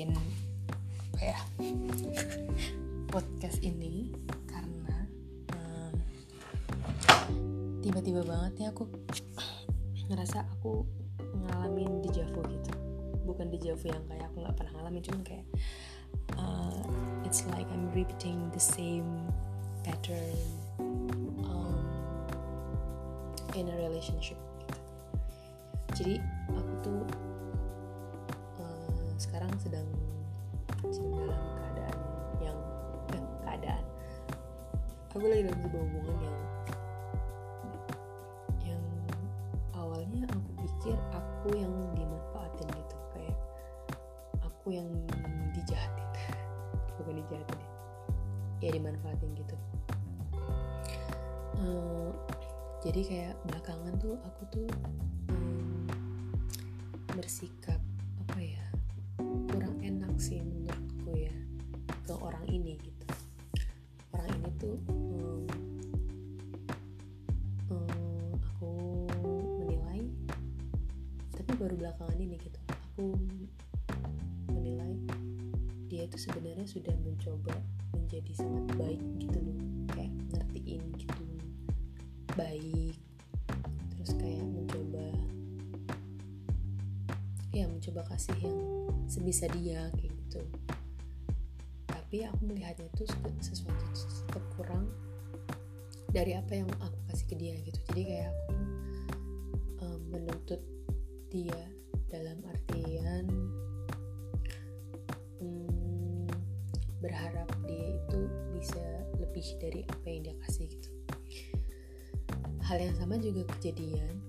bikin apa ya podcast ini karena um, tiba-tiba banget nih aku ngerasa aku ngalamin dejavu gitu bukan dejavu yang kayak aku nggak pernah ngalamin cuman kayak uh, it's like I'm repeating the same pattern um, in a relationship gitu. jadi aku tuh uh, sekarang sedang dalam keadaan yang eh, keadaan. Aku lagi dalam sebuah hubungan yang yang awalnya aku pikir aku yang dimanfaatin gitu kayak aku yang dijahatin. Bukan dijahatin ya. Ya dimanfaatin gitu. Uh, jadi kayak belakangan tuh aku tuh um, bersikap sih menurutku ya ke orang ini gitu. Orang ini tuh um, um, aku menilai tapi baru belakangan ini gitu aku menilai dia itu sebenarnya sudah mencoba menjadi sangat baik gitu loh kayak ngertiin gitu baik terus kayak mencoba mencoba kasih yang sebisa dia kayak gitu. Tapi aku melihatnya itu sesuatu tetap kurang dari apa yang aku kasih ke dia gitu. Jadi kayak aku um, menuntut dia dalam artian um, berharap dia itu bisa lebih dari apa yang dia kasih gitu. Hal yang sama juga kejadian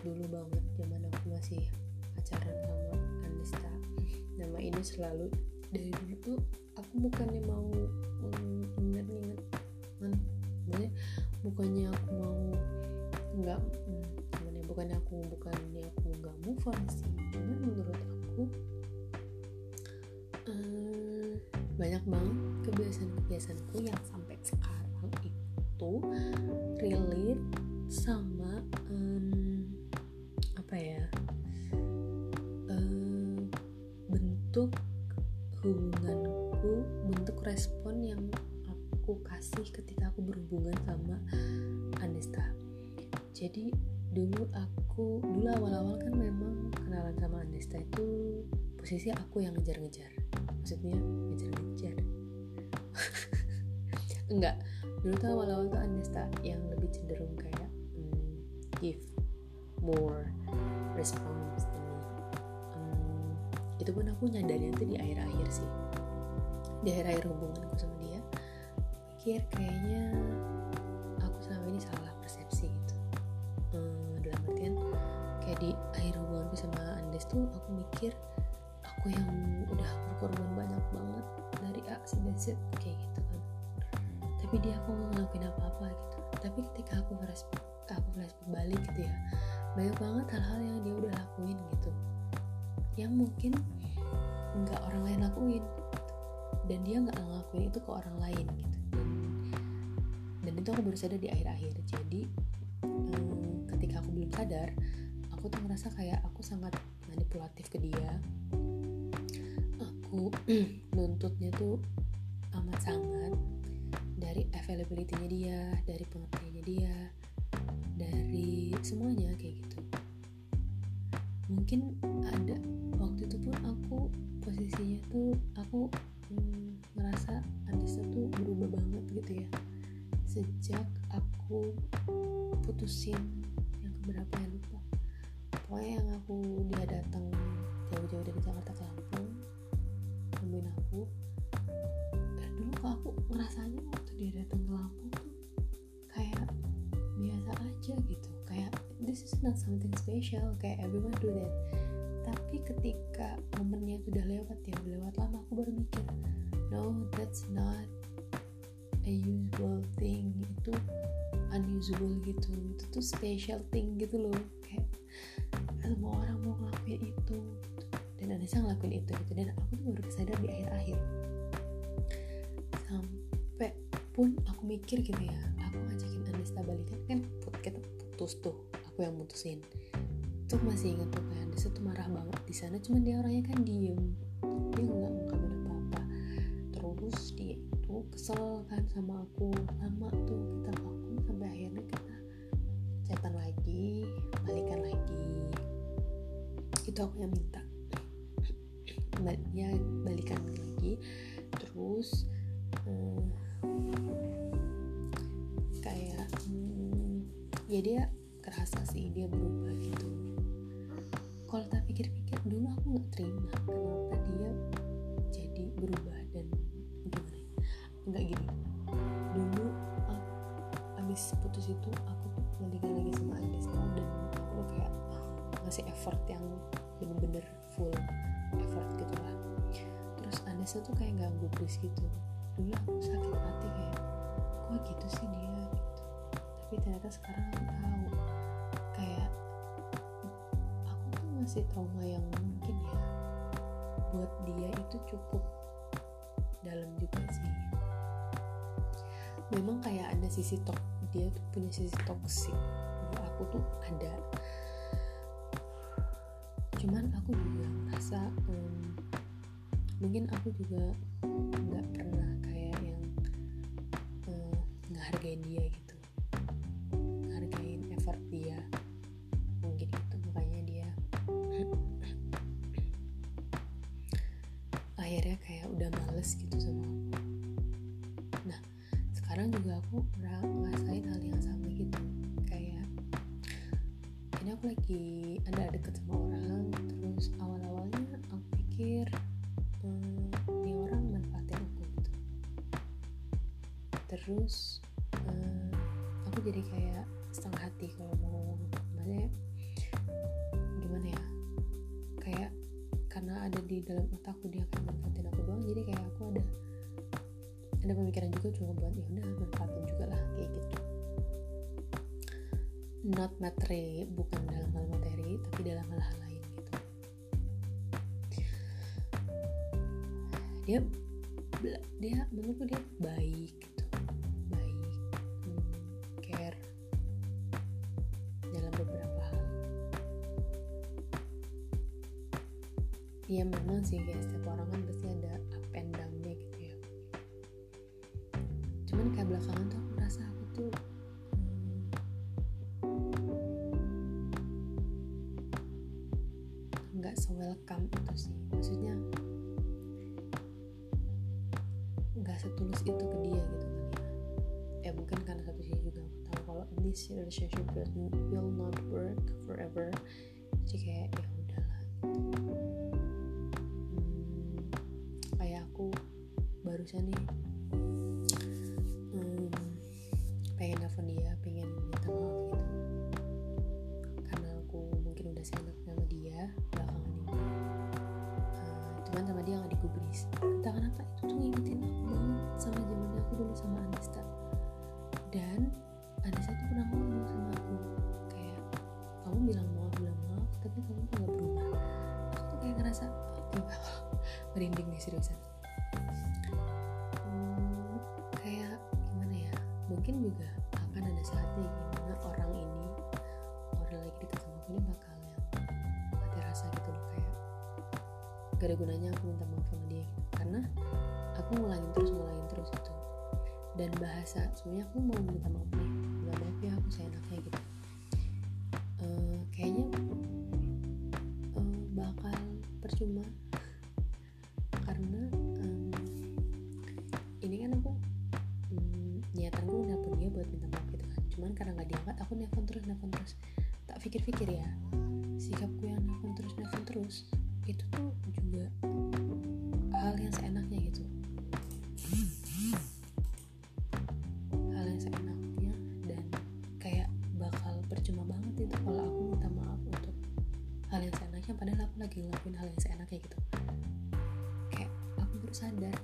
dulu banget zaman aku masih ini selalu dari dulu tuh aku bukannya mau inget-inget kan maksudnya bukannya aku mau nggak gimana ya bukannya aku bukannya aku nggak move on sih cuman menurut aku um, banyak banget kebiasaan-kebiasaanku yang sampai sekarang itu relate sama um, apa ya hubunganku bentuk respon yang aku kasih ketika aku berhubungan sama Anesta. Jadi dulu aku dulu awal-awal kan memang kenalan sama Anesta itu posisi aku yang ngejar-ngejar. Maksudnya ngejar-ngejar. Enggak. Dulu tuh awal-awal tuh Anesta yang lebih cenderung kayak hmm, give more hmm, itu pun aku nyadarin tuh di akhir-akhir sih. Di akhir-akhir hubunganku sama dia pikir kayaknya aku sama ini salah persepsi gitu. Hmm, dalam artian kayak di akhir hubunganku sama Andes tuh aku mikir aku yang udah berkorban banyak banget dari A sampai Z kayak gitu kan. Tapi dia aku nggak ngelakuin apa-apa gitu. Tapi ketika aku flashback aku flashback balik gitu ya banyak banget hal-hal yang dia udah lakuin gitu yang mungkin nggak orang lain lakuin dan dia nggak ngelakuin itu ke orang lain gitu. Dan, dan itu aku baru sadar di akhir-akhir. Jadi um, ketika aku belum sadar aku tuh merasa kayak aku sangat manipulatif ke dia. Aku nuntutnya tuh amat sangat dari availability-nya dia dari pengertiannya dia dari semuanya kayak gitu mungkin ada. Waktu itu pun aku posisinya tuh aku hmm, ngerasa Andisa tuh berubah banget gitu ya. Sejak aku putusin yang keberapa ya lupa. Pokoknya yang aku dia datang jauh-jauh dari Jakarta ke Lampung nemuin aku. Dan dulu kok aku ngerasanya waktu dia datang ke Lampung this is not something special kayak everyone do that. Tapi ketika momennya udah lewat ya udah lewat lama aku baru mikir no that's not a usual thing. Itu unusual gitu. Itu tuh special thing gitu loh. Kayak semua orang mau ngelakuin itu. Dan Anissa ngelakuin itu gitu. Dan aku tuh baru sadar di akhir-akhir. Sampai pun aku mikir gitu ya aku ngajakin Anissa balikan kan kita putus tuh aku yang mutusin. Tuh masih ingat tuh kayak Anissa tuh marah banget di sana cuman dia orangnya kan diem. Dia nggak ngungkapin apa-apa. Terus dia itu kesel kan sama aku lama tuh kita vakum sampai akhirnya kita chatan lagi balikan lagi. Itu aku yang minta. Ya balikan lagi. Terus hmm, kayak hmm, ya kerasa sih dia berubah gitu. Kalau tak pikir-pikir dulu aku nggak terima kenapa dia jadi berubah dan gimana ya. Nggak gini. Dulu aku, abis putus itu aku tuh balikan lagi sama Andis dan aku kayak oh, ngasih effort yang bener-bener full effort gitu lah. Terus Andis tuh kayak nggak gubris gitu. Dulu aku sakit hati kayak kok gitu sih dia? gitu. Tapi ternyata sekarang aku tahu masih trauma yang mungkin ya buat dia itu cukup dalam juga sih. Memang kayak ada sisi tok dia tuh punya sisi toksik aku tuh ada. Cuman aku juga merasa um, mungkin aku juga nggak pernah kayak yang um, ngehargain dia gitu lagi ada deket sama orang terus awal-awalnya aku pikir hmm, ini orang manfaatin aku gitu. Terus hmm, aku jadi kayak setengah hati kalau mau ngomong maksudnya gimana ya? Kayak karena ada di dalam otakku dia kayak manfaatin aku doang jadi kayak aku ada ada pemikiran juga cuma buat ya udah manfaatin juga lah kayak gitu not materi bukan dalam hal materi tapi dalam hal-hal lain gitu. Dia dia menurutku dia baik gitu. Baik hmm, care dalam beberapa hal. Ya memang sih guys setiap orang kan pasti ada up and down-nya gitu ya. Cuman kayak belakangan tuh will, will not work forever. Jadi kayak ya udahlah. Hmm, kayak aku barusan nih merinding nih seriusan. Hmm, kayak gimana ya? Mungkin juga akan ada saatnya gimana orang ini orang lagi deket sama aku ini bakal yang mati rasa gitu loh kayak gak ada gunanya aku minta maaf sama dia gitu. Karena aku ngulangin terus ngulangin terus gitu. Dan bahasa sebenarnya aku mau minta maaf nih. Minta maaf ya aku seenaknya gitu. Uh, kayaknya uh, bakal percuma aku nelfon terus nelfon terus. Tak pikir-pikir ya sikapku yang nelfon terus nelfon terus itu tuh juga hal yang seenaknya gitu. Hal yang seenaknya dan kayak bakal percuma banget itu kalau aku minta maaf untuk hal yang seenaknya padahal aku lagi ngelakuin hal yang seenaknya gitu. Kayak aku baru sadar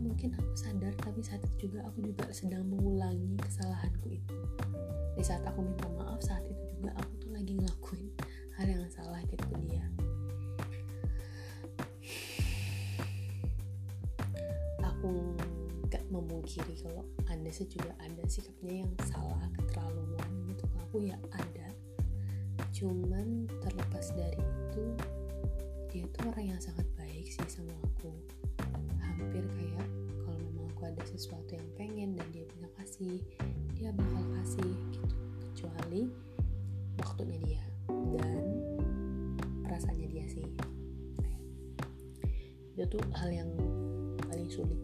mungkin aku sadar tapi saat itu juga aku juga sedang mengulangi kesalahanku itu. Di saat aku minta maaf saat itu juga aku tuh lagi ngelakuin hal yang salah gitu dia. Aku nggak memungkiri kalau Andesa juga ada sikapnya yang salah keterlaluan gitu. Aku ya ada. Cuman terlepas dari itu dia tuh orang yang sangat baik sih sama aku. Hampir kayak ada sesuatu yang pengen dan dia bisa kasih dia bakal kasih gitu. Kecuali waktunya dia dan perasaannya dia sih. Itu tuh hal yang paling sulit.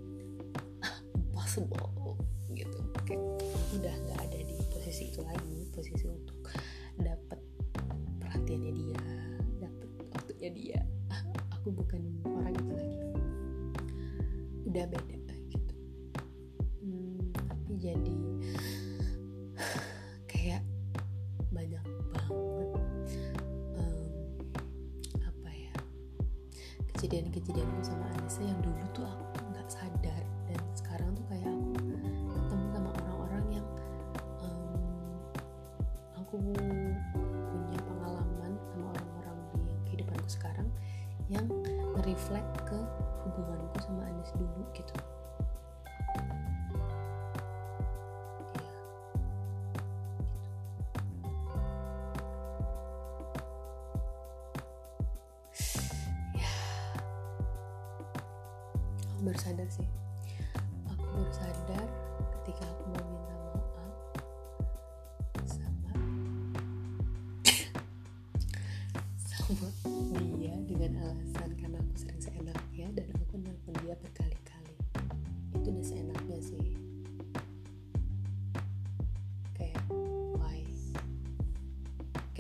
Impossible gitu. Kayak udah nggak ada di posisi itu lagi posisi untuk dapat perhatiannya dia dapat waktunya dia. Aku bukan orang itu lagi. Udah beda nge-reflect ke hubunganku sama Anis dulu gitu. Iya. ya. Baru sadar sih. Aku baru sadar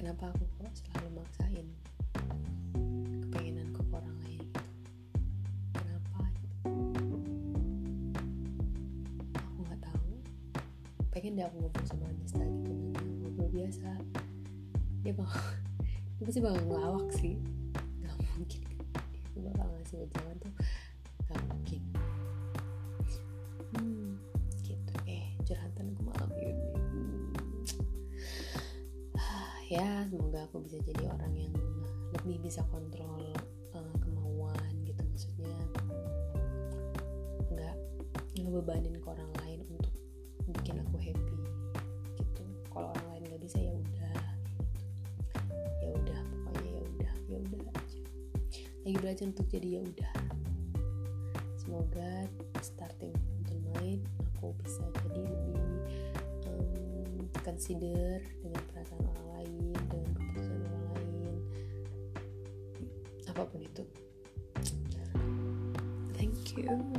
kenapa aku kok selalu maksain kepengenanku ke orang lain gitu? Kenapa gitu? Aku nggak tahu. Pengen deh aku ngobrol sama Anista gitu nanya ngobrol biasa. Dia bakal dia pasti bakal ngelawak sih. Nggak mungkin. Dia bakal ngasih wejangan tuh ya semoga aku bisa jadi orang yang lebih bisa kontrol eh, kemauan gitu. Maksudnya nggak ngebebanin ke orang lain untuk bikin aku happy gitu. Kalau orang lain nggak bisa ya udah. Ya udah pokoknya ya udah ya udah aja. Lagi belajar untuk jadi ya udah. Semoga starting tonight aku bisa jadi lebih consider dengan perasaan orang lain dengan keputusan orang lain. Apa pun itu. Thank you